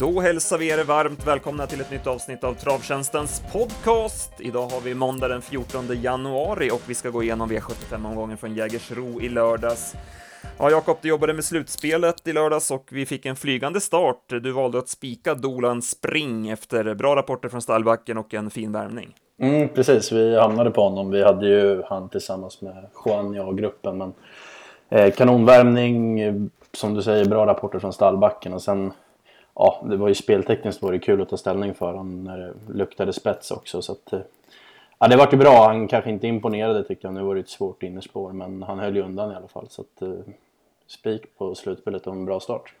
Då hälsar vi er varmt välkomna till ett nytt avsnitt av Travtjänstens podcast. Idag har vi måndag den 14 januari och vi ska gå igenom V75-omgången från Jägersro i lördags. Ja, Jakob, du jobbade med slutspelet i lördags och vi fick en flygande start. Du valde att spika Dolan Spring efter bra rapporter från stallbacken och en fin värmning. Mm, precis, vi hamnade på honom. Vi hade ju han tillsammans med Juan, jag och gruppen. Men eh, kanonvärmning, som du säger, bra rapporter från stallbacken och sen ja, det var ju speltekniskt var det kul att ta ställning för honom när det luktade spets också. Så att, eh, ja, det vart ju bra. Han kanske inte imponerade tyckte jag. Nu var det ett svårt innerspår, men han höll ju undan i alla fall. Så att, eh, spik på slutspelet och en bra start.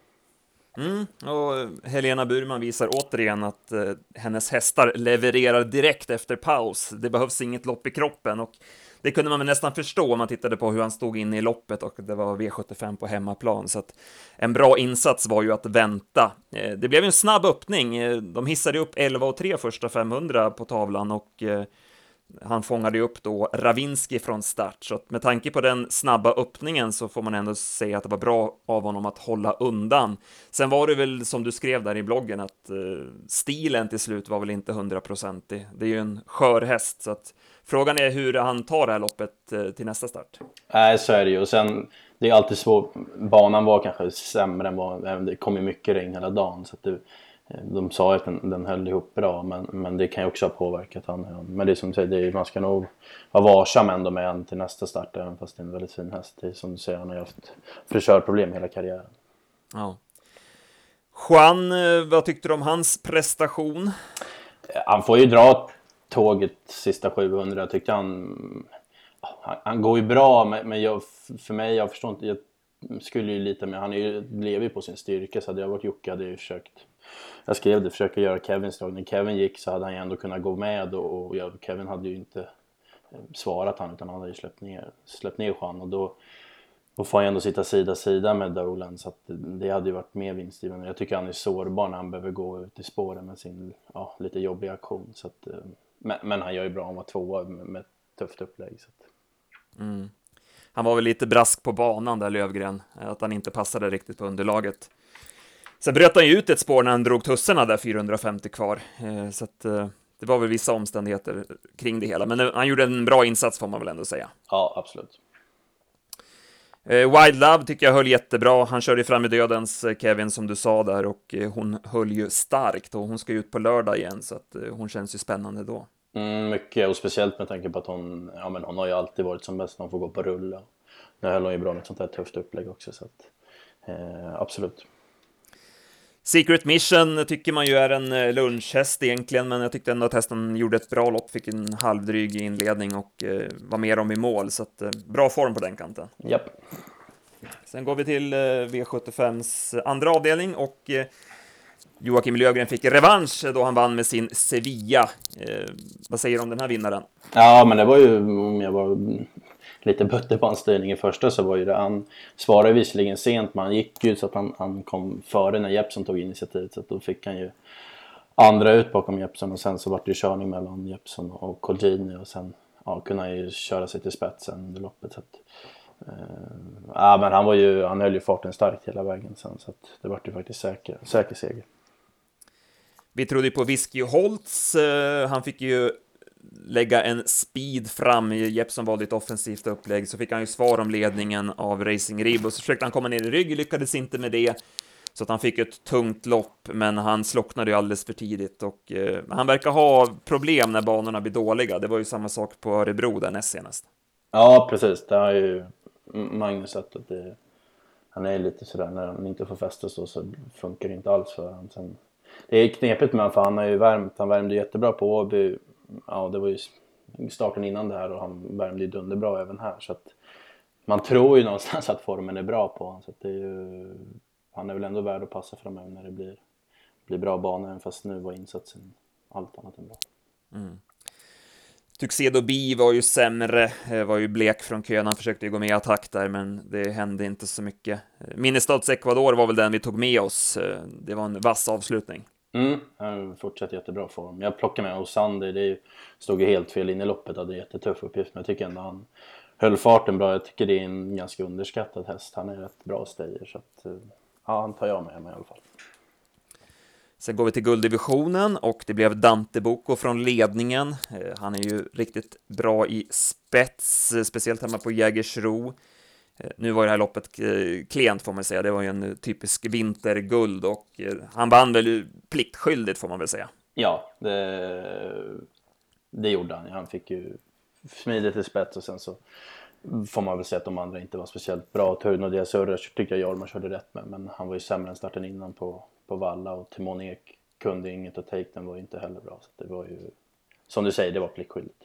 Mm, och Helena Burman visar återigen att eh, hennes hästar levererar direkt efter paus. Det behövs inget lopp i kroppen och det kunde man väl nästan förstå om man tittade på hur han stod inne i loppet och det var V75 på hemmaplan. Så att en bra insats var ju att vänta. Eh, det blev en snabb öppning. Eh, de hissade upp 11 och 3 första 500 på tavlan och eh, han fångade ju upp då Ravinski från start, så att med tanke på den snabba öppningen så får man ändå säga att det var bra av honom att hålla undan. Sen var det väl som du skrev där i bloggen att eh, stilen till slut var väl inte hundraprocentig. Det är ju en skör häst, så att frågan är hur han tar det här loppet eh, till nästa start. Nej, så är det ju. Och sen, det är alltid svårt. Banan var kanske sämre än vad, det kom ju mycket regn hela dagen, så att det de sa att den, den höll ihop bra men, men det kan ju också ha påverkat han. Men det är som du säger, det är, man ska nog vara varsam ändå med han till nästa start även fast det är en väldigt fin häst. Det är, som du säger, han har ju haft frisörproblem hela karriären. Ja. Juan, eh, vad tyckte du om hans prestation? Han får ju dra tåget sista 700. Jag tyckte han... Han, han går ju bra men jag, för mig, jag förstår inte. Jag skulle ju lita med, han är ju, lever ju på sin styrka så hade jag varit Jocke hade jag ju försökt jag skrev det, försöka göra Kevins drag. När Kevin gick så hade han ju ändå kunnat gå med och, och jag, Kevin hade ju inte eh, svarat han utan han hade ju släppt ner, släppt ner Juan och då, då får han ju ändå sitta sida sida med Dolan så att det hade ju varit mer vinstgivande. Jag tycker han är sårbar när han behöver gå ut i spåren med sin ja, lite jobbiga aktion. Så att, eh, men, men, han gör ju bra, han var tvåa med, med ett tufft upplägg. Så att... mm. Han var väl lite brask på banan där Lövgren, att han inte passade riktigt på underlaget. Sen bröt han ju ut ett spår när han drog tussarna där 450 kvar, eh, så att eh, det var väl vissa omständigheter kring det hela, men han gjorde en bra insats får man väl ändå säga. Ja, absolut. Eh, Wild Love tycker jag höll jättebra. Han körde fram i dödens Kevin som du sa där och hon höll ju starkt och hon ska ut på lördag igen så att hon känns ju spännande då. Mm, mycket och speciellt med tanke på att hon, ja men hon har ju alltid varit som bäst när hon får gå på rulla. Nu höll hon ju bra med ett sånt här tufft upplägg också så att eh, absolut. Secret Mission tycker man ju är en eh, lunchhäst egentligen, men jag tyckte ändå att hästen gjorde ett bra lopp, fick en halvdryg inledning och eh, var med om i mål, så att, eh, bra form på den kanten. Japp. Sen går vi till eh, V75s andra avdelning och eh, Joakim Lövgren fick revansch då han vann med sin Sevilla. Eh, vad säger du om den här vinnaren? Ja, men det var ju, om jag var lite butter på hans styrning i första så var ju det, han svarade visserligen sent men han gick ju så att han, han kom före när Jeppson tog initiativet så att då fick han ju andra ut bakom Jeppson och sen så vart det ju körning mellan Jeppson och Colgjini och sen ja, kunde han ju köra sig till spetsen under loppet. Så att, eh, ja, men han, var ju, han höll ju farten starkt hela vägen sen så att det vart ju faktiskt säker, säker seger. Vi trodde ju på Whisky Holtz. Eh, han fick ju lägga en speed fram. Jeppson valde ett offensivt upplägg, så fick han ju svar om ledningen av Racing Rib och så försökte han komma ner i rygg, lyckades inte med det. Så att han fick ett tungt lopp, men han slocknade ju alldeles för tidigt och eh, han verkar ha problem när banorna blir dåliga. Det var ju samma sak på Örebro där näst senast. Ja, precis. Det har ju Magnus sett att det, han är lite sådär när han inte får fäste så, så funkar det inte alls för honom. Sen, det är knepigt med honom för han har ju värmt, han värmde jättebra på Åby ja, det var ju starten innan det här och han värmde ju dunderbra även här. Så att man tror ju någonstans att formen är bra på honom. Så att det är ju, han är väl ändå värd att passa framöver när det blir, blir bra banor. Även fast nu var insatsen allt annat än bra. Mm. Tuxedo Bi var ju sämre, eh, var ju blek från kön, han försökte ju gå med i attack där, men det hände inte så mycket. Eh, Minnestads Ecuador var väl den vi tog med oss, eh, det var en vass avslutning. Mm, han fortsätter jättebra form. Jag plockar med Osander, det stod ju helt fel in i loppet, hade en jättetuff uppgift, men jag tycker ändå han höll farten bra. Jag tycker det är en ganska underskattad häst. Han är rätt bra stayer, så att, eh, ja, han tar jag med mig i alla fall. Sen går vi till gulddivisionen och det blev Dante Boko från ledningen. Eh, han är ju riktigt bra i spets, eh, speciellt hemma på Jägersro. Eh, nu var det här loppet klent får man säga, det var ju en typisk vinterguld och han vann väl pliktskyldigt får man väl säga. Ja, det, det gjorde han. Han fick ju smidigt i spets och sen så får man väl säga att de andra inte var speciellt bra. Turno och Diazurra tyckte jag Jorma körde rätt med, men han var ju sämre än starten innan på, på Valla och Timon Ek kunde inget och take den var ju inte heller bra. Så det var ju, som du säger, det var pliktskyldigt.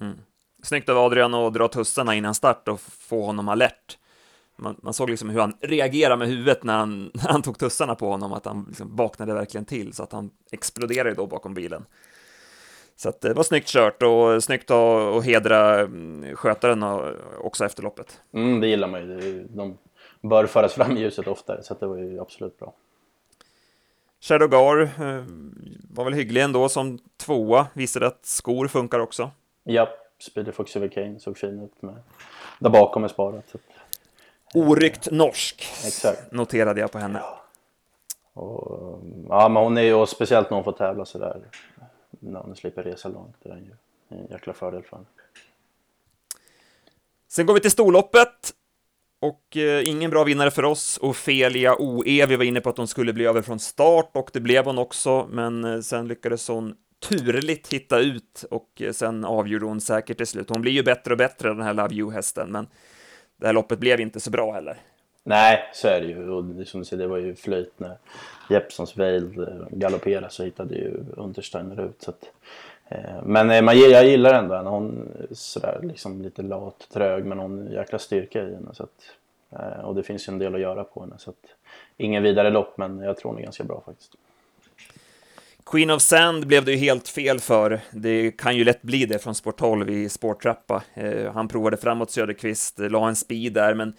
Mm. Snyggt av Adrian att dra tussarna innan start och få honom alert. Man, man, såg liksom hur han reagerade med huvudet när han, när han tog tussarna på honom, att han liksom vaknade verkligen till så att han exploderade då bakom bilen. Så att det var snyggt kört och snyggt att hedra mm, skötaren också efter loppet. Mm, det gillar man ju. De bör föras fram i ljuset oftare, så det var ju absolut bra. Shadowgar eh, var väl hygglig ändå som tvåa, visade att skor funkar också. Ja, Speedy Fox Kane såg fin ut med där bakom är sparat. Så. Oryckt norsk, Exakt. noterade jag på henne. Ja. Och, ja, men hon är ju, och speciellt när hon får tävla sådär, när hon slipper resa långt, det är ju en jäkla fördel för henne. Sen går vi till storloppet och eh, ingen bra vinnare för oss. Ofelia OE, vi var inne på att hon skulle bli över från start och det blev hon också, men eh, sen lyckades hon turligt hitta ut och eh, sen avgjorde hon säkert till slut. Hon blir ju bättre och bättre den här Love You-hästen, men det här loppet blev inte så bra heller. Nej, så är det ju. Och som du säger, det var ju flöjt när Jeppsons Veil eh, galopperade så hittade ju Untersteiner ut. Så att, eh, men eh, man, jag gillar ändå henne. Hon är sådär liksom lite lat, trög, men hon har jäkla styrka i henne. Så att, eh, och det finns ju en del att göra på henne. Så att, ingen vidare lopp, men jag tror hon är ganska bra faktiskt. Queen of Sand blev det ju helt fel för. Det kan ju lätt bli det från sport 12 i spårtrappa. Eh, han provade framåt Söderqvist, la en speed där, men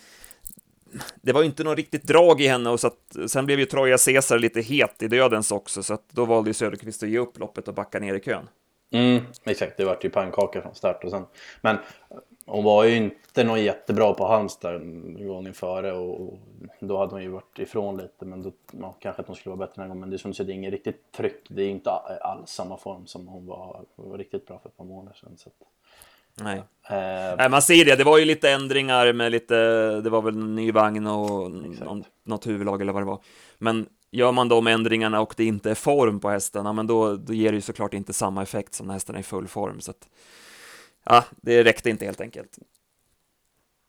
det var ju inte något riktigt drag i henne och så att, sen blev ju Troja Caesar lite het i dödens också, så att då valde ju Söderqvist att ge upp loppet och backa ner i kön. Mm, exakt, det vart ju pannkaka från start och sen, men hon var ju inte någon jättebra på Halmstad gången före och då hade hon ju varit ifrån lite men då, ja, kanske att hon skulle vara bättre den här gången men det du säger, det är inget riktigt tryck, det är inte alls samma form som hon var, var riktigt bra för ett par månader sedan. Så att, Nej. Eh, Nej, man ser det. Det var ju lite ändringar med lite, det var väl ny vagn och någon, något huvudlag eller vad det var. Men gör man de ändringarna och det inte är form på hästarna, men då, då ger det ju såklart inte samma effekt som när hästarna är i full form. Så att, ja, det räckte inte helt enkelt.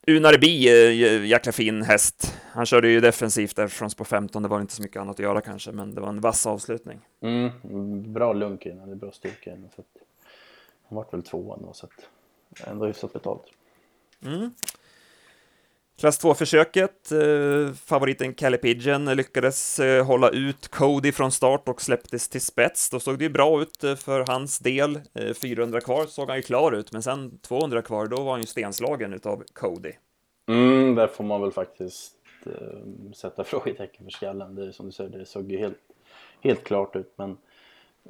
Unarbi, jäkla fin häst. Han körde ju defensivt där från spår 15, det var inte så mycket annat att göra kanske, men det var en vass avslutning. Mm, bra lunk i den, bra styrka i den. Han vart väl tvåan då, så att ändå hyfsat betalt. Mm. Klass 2-försöket, eh, favoriten Calle Pigeon lyckades eh, hålla ut Cody från start och släpptes till spets. Då såg det ju bra ut eh, för hans del. Eh, 400 kvar såg han ju klar ut, men sen 200 kvar, då var han ju stenslagen utav Cody. Mm, där får man väl faktiskt eh, sätta frågetecken för skallen. Det är som du säger, det såg ju helt, helt klart ut, men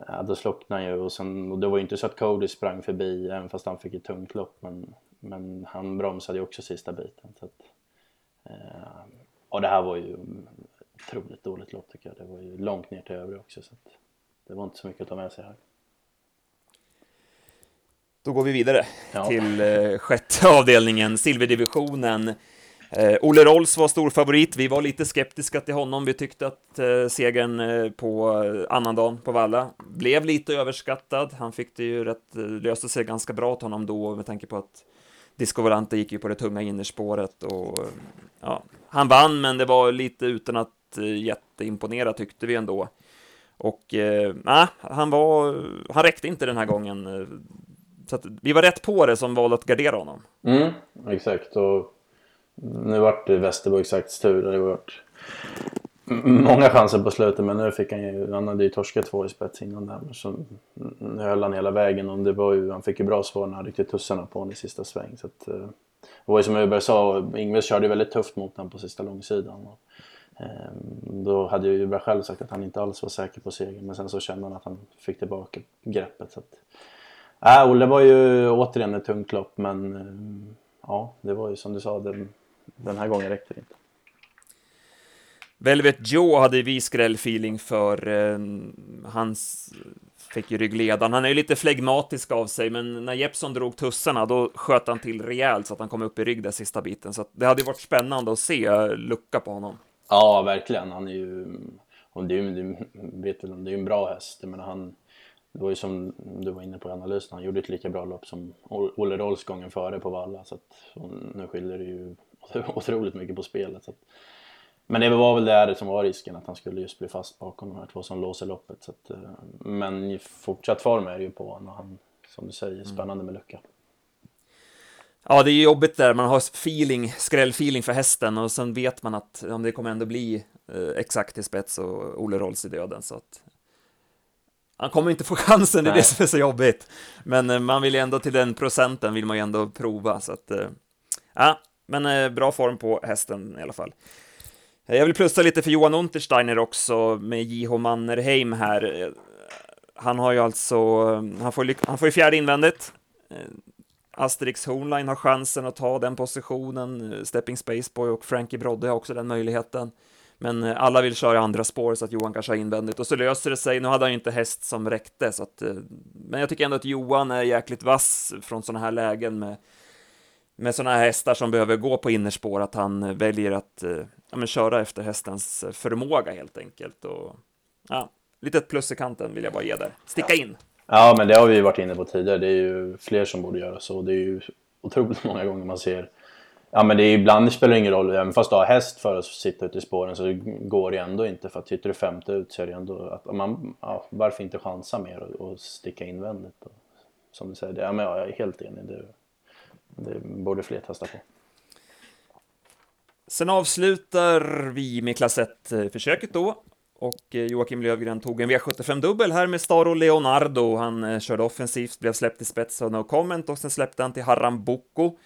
Ja, då slocknade han ju och, sen, och det var ju inte så att Cody sprang förbi även fast han fick ett tungt lopp men, men han bromsade ju också sista biten. Så att, och det här var ju otroligt dåligt lopp tycker jag. Det var ju långt ner till övre också så det var inte så mycket att ta med sig här. Då går vi vidare ja. till eh, sjätte avdelningen, silverdivisionen. Eh, Olle Rolls var stor favorit. Vi var lite skeptiska till honom. Vi tyckte att eh, segern eh, på eh, annandagen på Valla blev lite överskattad. Han fick det ju rätt, eh, löste sig ganska bra till honom då med tanke på att Disco Volante gick ju på det tunga innerspåret och ja, han vann, men det var lite utan att eh, jätteimponera tyckte vi ändå. Och eh, han var, han räckte inte den här gången. Eh, så att vi var rätt på det som valde att gardera honom. Mm, exakt. Och nu vart det Westerborgs tur. Det var många chanser på slutet men nu fick han ju, han hade ju torskat två i spets innan där. Så nu höll han hela vägen och det var ju, han fick ju bra svar när han ryckte tussarna på honom i sista sväng. Så att, eh, det var ju som Öberg sa, Ingves körde ju väldigt tufft mot honom på sista långsidan. Och, eh, då hade ju Öberg själv sagt att han inte alls var säker på segern men sen så kände han att han fick tillbaka greppet. Så att, äh, Olle var ju återigen ett tungt lopp men eh, ja, det var ju som du sa, den, den här gången räckte det inte. Velvet Joe hade vi skrällfeeling för. Eh, hans fick ju ryggledaren. Han är ju lite flegmatisk av sig, men när Jeppson drog tussarna, då sköt han till rejält så att han kom upp i rygg där sista biten. Så det hade ju varit spännande att se eh, lucka på honom. Ja, verkligen. Han är ju, och det är ju, vet väl, det är ju en bra häst. Men han, det var ju som du var inne på i analysen, han gjorde ett lika bra lopp som Olle Rolls gången före på Valla. Så att, nu skiljer det ju otroligt mycket på spelet. Så att, men det var väl det som var risken, att han skulle just bli fast bakom de här två som låser loppet. Så att, eh, men i fortsatt form är det ju på honom, han, som du säger, spännande med lucka. Ja, det är jobbigt där, man har feeling, skrällfeeling för hästen och sen vet man att om det kommer ändå bli eh, exakt i spets och Olle Rolls i döden så att han kommer inte få chansen, det är det som är så jobbigt. Men eh, man vill ju ändå till den procenten vill man ju ändå prova så att eh, ja, men eh, bra form på hästen i alla fall. Jag vill plussa lite för Johan Untersteiner också med J.H. Mannerheim här. Han har ju alltså, han får, han får ju fjärde invändigt. Eh, Asterix Hornline har chansen att ta den positionen. Stepping Spaceboy och Frankie Brodde har också den möjligheten. Men eh, alla vill köra andra spår så att Johan kanske har invändigt och så löser det sig. Nu hade han ju inte häst som räckte så att, eh, men jag tycker ändå att Johan är jäkligt vass från sådana här lägen med med sådana här hästar som behöver gå på innerspår, att han väljer att ja, men köra efter hästens förmåga helt enkelt. Och, ja, litet plus i kanten vill jag bara ge där. Sticka in! Ja, men det har vi ju varit inne på tidigare. Det är ju fler som borde göra så. Det är ju otroligt många gånger man ser Ja men det är ibland det spelar ingen roll, även fast du har häst för att sitta ute i spåren så går det ändå inte för att sitter du femte ut så är det ändå att man, ja, varför inte chansa mer och, och sticka invändigt? Och, som du säger, det, ja, men jag är helt enig. Det, det borde fler testa på. Sen avslutar vi med klass 1-försöket då. Och eh, Joakim Lövgren tog en V75-dubbel här med Staro Leonardo. Han eh, körde offensivt, blev släppt i spets av No Comment och sen släppte han till Haram Boko.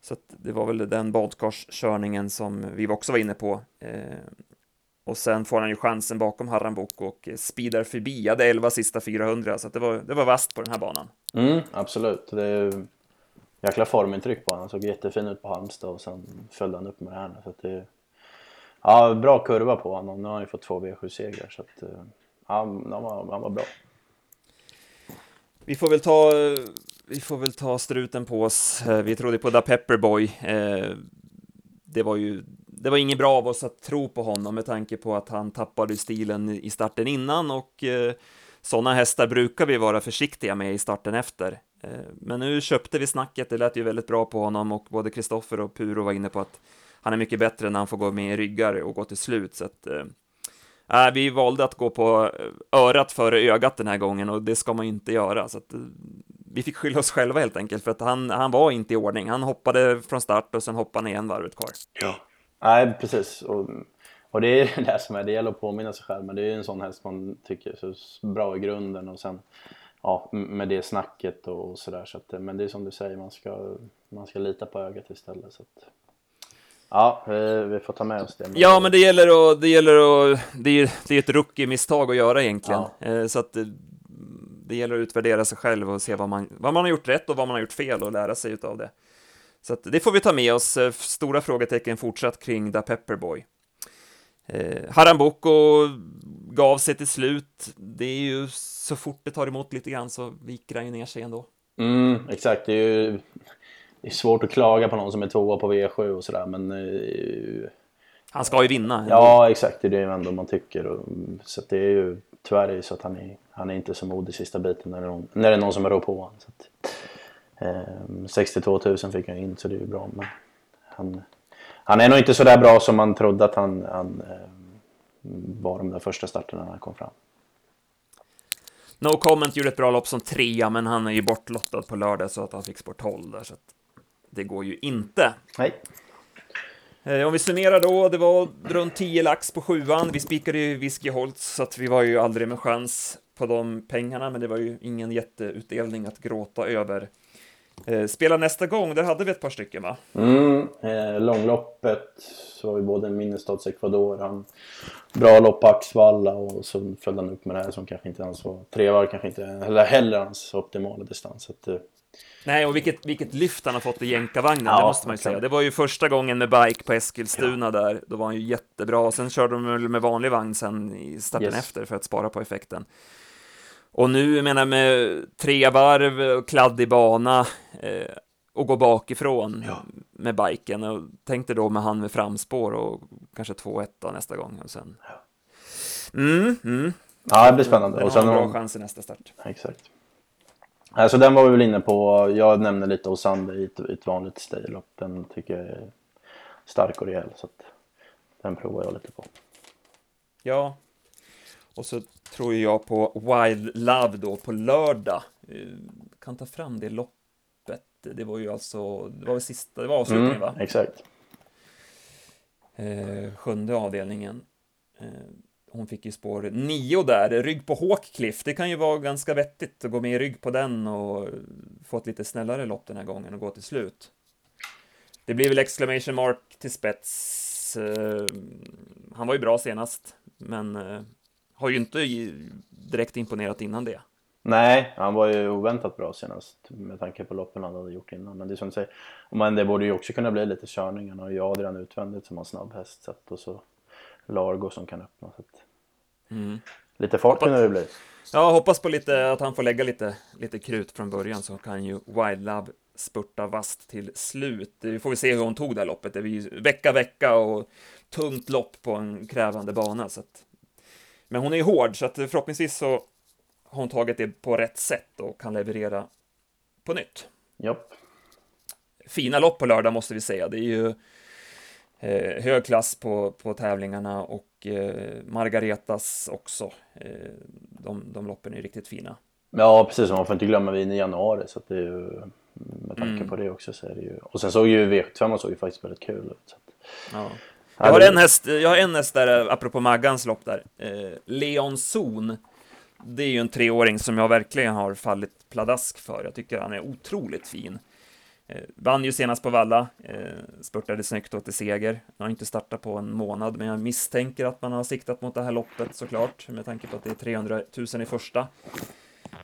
Så det var väl den badkarskörningen som vi också var inne på. Eh, och sen får han ju chansen bakom Haram Boko och speedar förbi. Hade 11 sista 400, så det var, det var vast på den här banan. Mm, absolut. Det jäkla formintryck på honom. Han såg jättefin ut på Halmstad och sen följde han upp med det här nu. Så att det, ja, bra kurva på honom. Nu har han ju fått två V7-segrar så att eh, ja, han, var, han var bra. Vi får väl ta eh, vi får väl ta struten på oss. Eh, vi trodde på Da Pepperboy. Det var ju det var inget bra av oss att tro på honom med tanke på att han tappade stilen i starten innan och sådana hästar brukar vi vara försiktiga med i starten efter. Eh, men nu köpte vi snacket, det lät ju väldigt bra på honom och både Kristoffer och Puro var inne på att han är mycket bättre när han får gå med i ryggar och gå till slut. Så att, äh, vi valde att gå på örat före ögat den här gången och det ska man ju inte göra. Så att, vi fick skylla oss själva helt enkelt för att han, han var inte i ordning. Han hoppade från start och sen hoppade han igen varvet kvar. Ja, nej precis. Och, och det är det som är, det gäller att påminna sig själv, men det är ju en sån häst man tycker är så bra i grunden och sen ja, med det snacket och sådär. Så att, men det är som du säger, man ska, man ska lita på ögat istället. Så att, ja, vi får ta med oss det. Ja, men det gäller att, det gäller att, det är, det är ett rookie-misstag att göra egentligen. Ja. Eh, så att det gäller att utvärdera sig själv och se vad man, vad man har gjort rätt och vad man har gjort fel och lära sig av det. Så att det får vi ta med oss. Eh, stora frågetecken fortsatt kring Da Pepperboy. Eh, Haramboko gav sig till slut. Det är ju så fort det tar emot lite grann så viker han ju ner sig ändå. Mm, exakt, det är ju det är svårt att klaga på någon som är tvåa på V7 och sådär men... Eh, han ska ju vinna. Ändå. Ja, exakt, det är det ändå man tycker. Och, så det är ju tyvärr är det så att han är, han är inte så modig sista biten när det är någon, när det är någon som rår på honom. Så att, eh, 62 000 fick han in så det är ju bra men han, han är nog inte så där bra som man trodde att han, han eh, var de där första starterna när han kom fram. No Comment gjorde ett bra lopp som trea, men han är ju bortlottad på lördag så att han fick sport 12 där, så att det går ju inte. Nej. Eh, om vi summerar då, det var runt 10 lax på sjuan. Vi spikade ju Whisky Holtz, så att vi var ju aldrig med chans på de pengarna, men det var ju ingen jätteutdelning att gråta över. Eh, spela nästa gång, där hade vi ett par stycken va? Mm, eh, långloppet så har vi både Minnestads Ecuador, han, bra lopp på Axvalla och så följde han upp med det här som kanske inte ens var, tre var kanske inte eller heller hans optimala distans. Så att, eh, Nej, och vilket, vilket lyft han har fått i jänkarvagnen, Ja, det måste man ju säga. Det var ju första gången med bike på Eskilstuna där, då var han ju jättebra. Och sen körde de väl med vanlig vagn sen i starten Yes. efter för att spara på effekten. Och nu, jag menar med tre varv, kladdig bana eh, och gå bakifrån Ja. med biken. Och tänkte då med han med framspår och kanske 2-1 då nästa gång. Och sen... Mm, mm. Ja, det blir spännande. Den Och har sen en bra har- chans i nästa start. Exakt. Alltså den var vi väl inne på. Jag nämnde lite Osander i ett, i ett vanligt staylopp. Den tycker jag är stark och rejäl. Så att den provar jag lite på. Ja, och så tror jag på Wild Love då på lördag. Eh, Kan ta fram det loppet. Det var ju alltså, det var väl sista, det var avslutningen Mm, va? exakt. Eh, sjunde avdelningen. Eh, hon fick ju spår nio där, rygg på Hawkcliff. Det kan ju vara ganska vettigt att gå med i rygg på den och få ett lite snällare lopp den här gången och gå till slut. Det blir väl exclamation mark till spets. Eh, han var ju bra senast, men eh, har ju inte direkt imponerat innan det. Nej, han var ju oväntat bra senast med tanke på loppen han hade gjort innan. Men det är som du säger, men det borde ju också kunna bli lite körningar. Han har ju Adrian utvändigt som har snabb häst så att, och så Largo som kan öppna. Så att, Mm. lite fart kunde det bli. Ja, hoppas på lite att han får lägga lite, lite krut från början så kan ju Wild Love spurta vast till slut. Vi får väl se hur hon tog det här loppet. Det är ju vecka, vecka och tungt lopp på en krävande bana. Så att... Men hon är ju hård, så att förhoppningsvis så har hon tagit det på rätt sätt och kan leverera på nytt. Japp. Fina lopp på lördag måste vi säga. Det är ju eh, hög klass på, på tävlingarna och eh, Margaretas också. Eh, de, de loppen är riktigt fina. Ja, precis. Man får inte glömma vi är inne i januari så att det är ju med tanke Mm. på det också så är det ju. Och sen såg ju V75 såg ju faktiskt väldigt kul ut. Så att... Ja. Ja, Jag har en häst, jag har en häst där, eh, apropå Maggans lopp där. Eh, Leon Zon. Det är ju en treåring som jag verkligen har fallit pladask för. Jag tycker han är otroligt fin. Eh, vann ju senast på Valla, eh, spurtade snyggt och till seger. Jag har inte startat på en månad, men jag misstänker att man har siktat mot det här loppet såklart, med tanke på att det är 300 000 i första.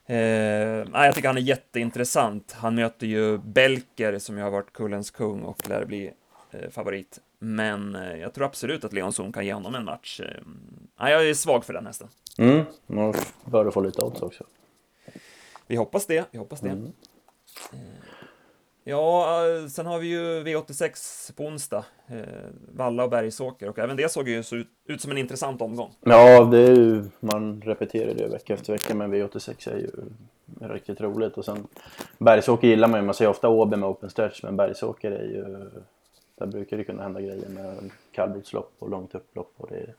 Eh, jag tycker han är jätteintressant. Han möter ju Belker som ju har varit kullens kung och lär bli eh, favorit. Men eh, jag tror absolut att Leonsson kan ge honom en match. Eh, nej, jag är svag för den hästen. Mm, man bör få lite odds också. Vi hoppas det, vi hoppas det. Mm. Eh, Ja, sen har vi ju V86 på onsdag. Valla och Bergsåker och även det såg ju så ut, ut som en intressant omgång. Ja, det är ju, man repeterar det vecka efter vecka men V86 är ju riktigt roligt. Och sen Bergsåker gillar man ju, man ser ofta Åby med open stretch men Bergsåker är ju, där brukar det kunna hända grejer med kallblodslopp och långt upplopp och det är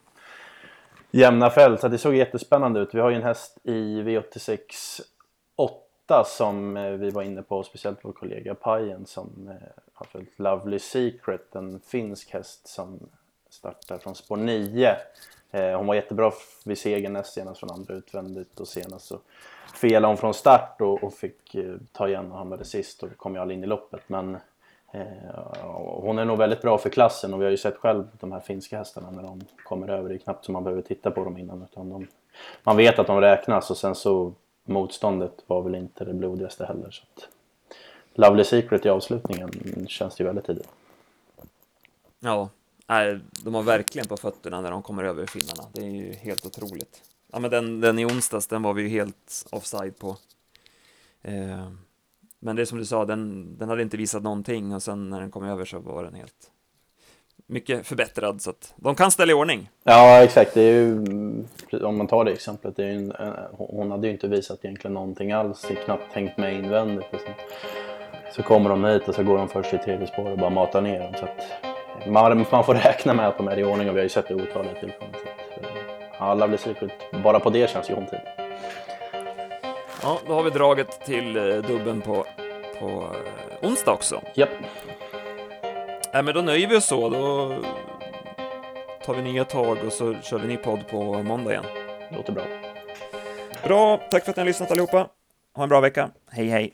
jämna fält. Så det såg jättespännande ut. Vi har ju en häst i V86 8 som eh, vi var inne på, speciellt vår kollega Pajen som eh, har följt Lovely Secret, en finsk häst som startar från spår 9. Eh, hon var jättebra vid segern näst senast från andra utvändigt och senast så felade hon från start och, och fick ta igen och hamnade sist och kom ju all in i loppet. Men Eh, hon är nog väldigt bra för klassen och vi har ju sett själv de här finska hästarna när de kommer över. Det är knappt som man behöver titta på dem innan utan de, man vet att de räknas och sen så motståndet var väl inte det blodigaste heller. Så att Lovely Secret i avslutningen känns det ju väldigt tidigt. Ja, de har verkligen på fötterna när de kommer över finnarna. Det är ju helt otroligt. Ja, men den, den i onsdags, den var vi ju helt offside på. Eh, men det är som du sa, den, den hade inte visat någonting och sen när den kom över så var den helt mycket förbättrad så att de kan ställa i ordning. Ja, exakt. Det är ju, mm, om man tar det exemplet, det är ju en, hon hade ju inte visat egentligen någonting alls, det är knappt tänkt med invändigt. Och så, så kommer de hit och så går de först i tredje spår och bara matar ner dem. Så att, man, man får räkna med att de är i ordning och vi har ju sett det otaliga tillfällen. Så att, eh, alla blir Secret, bara på det känns ju ont. Ja, då har vi draget till eh, dubben på, på eh, onsdag också. Japp, Nej, men då nöjer vi oss så. Då tar vi nya tag och så kör vi ny podd på måndag igen. låter bra. Bra, tack för att ni har lyssnat allihopa. Ha en bra vecka. Hej, hej.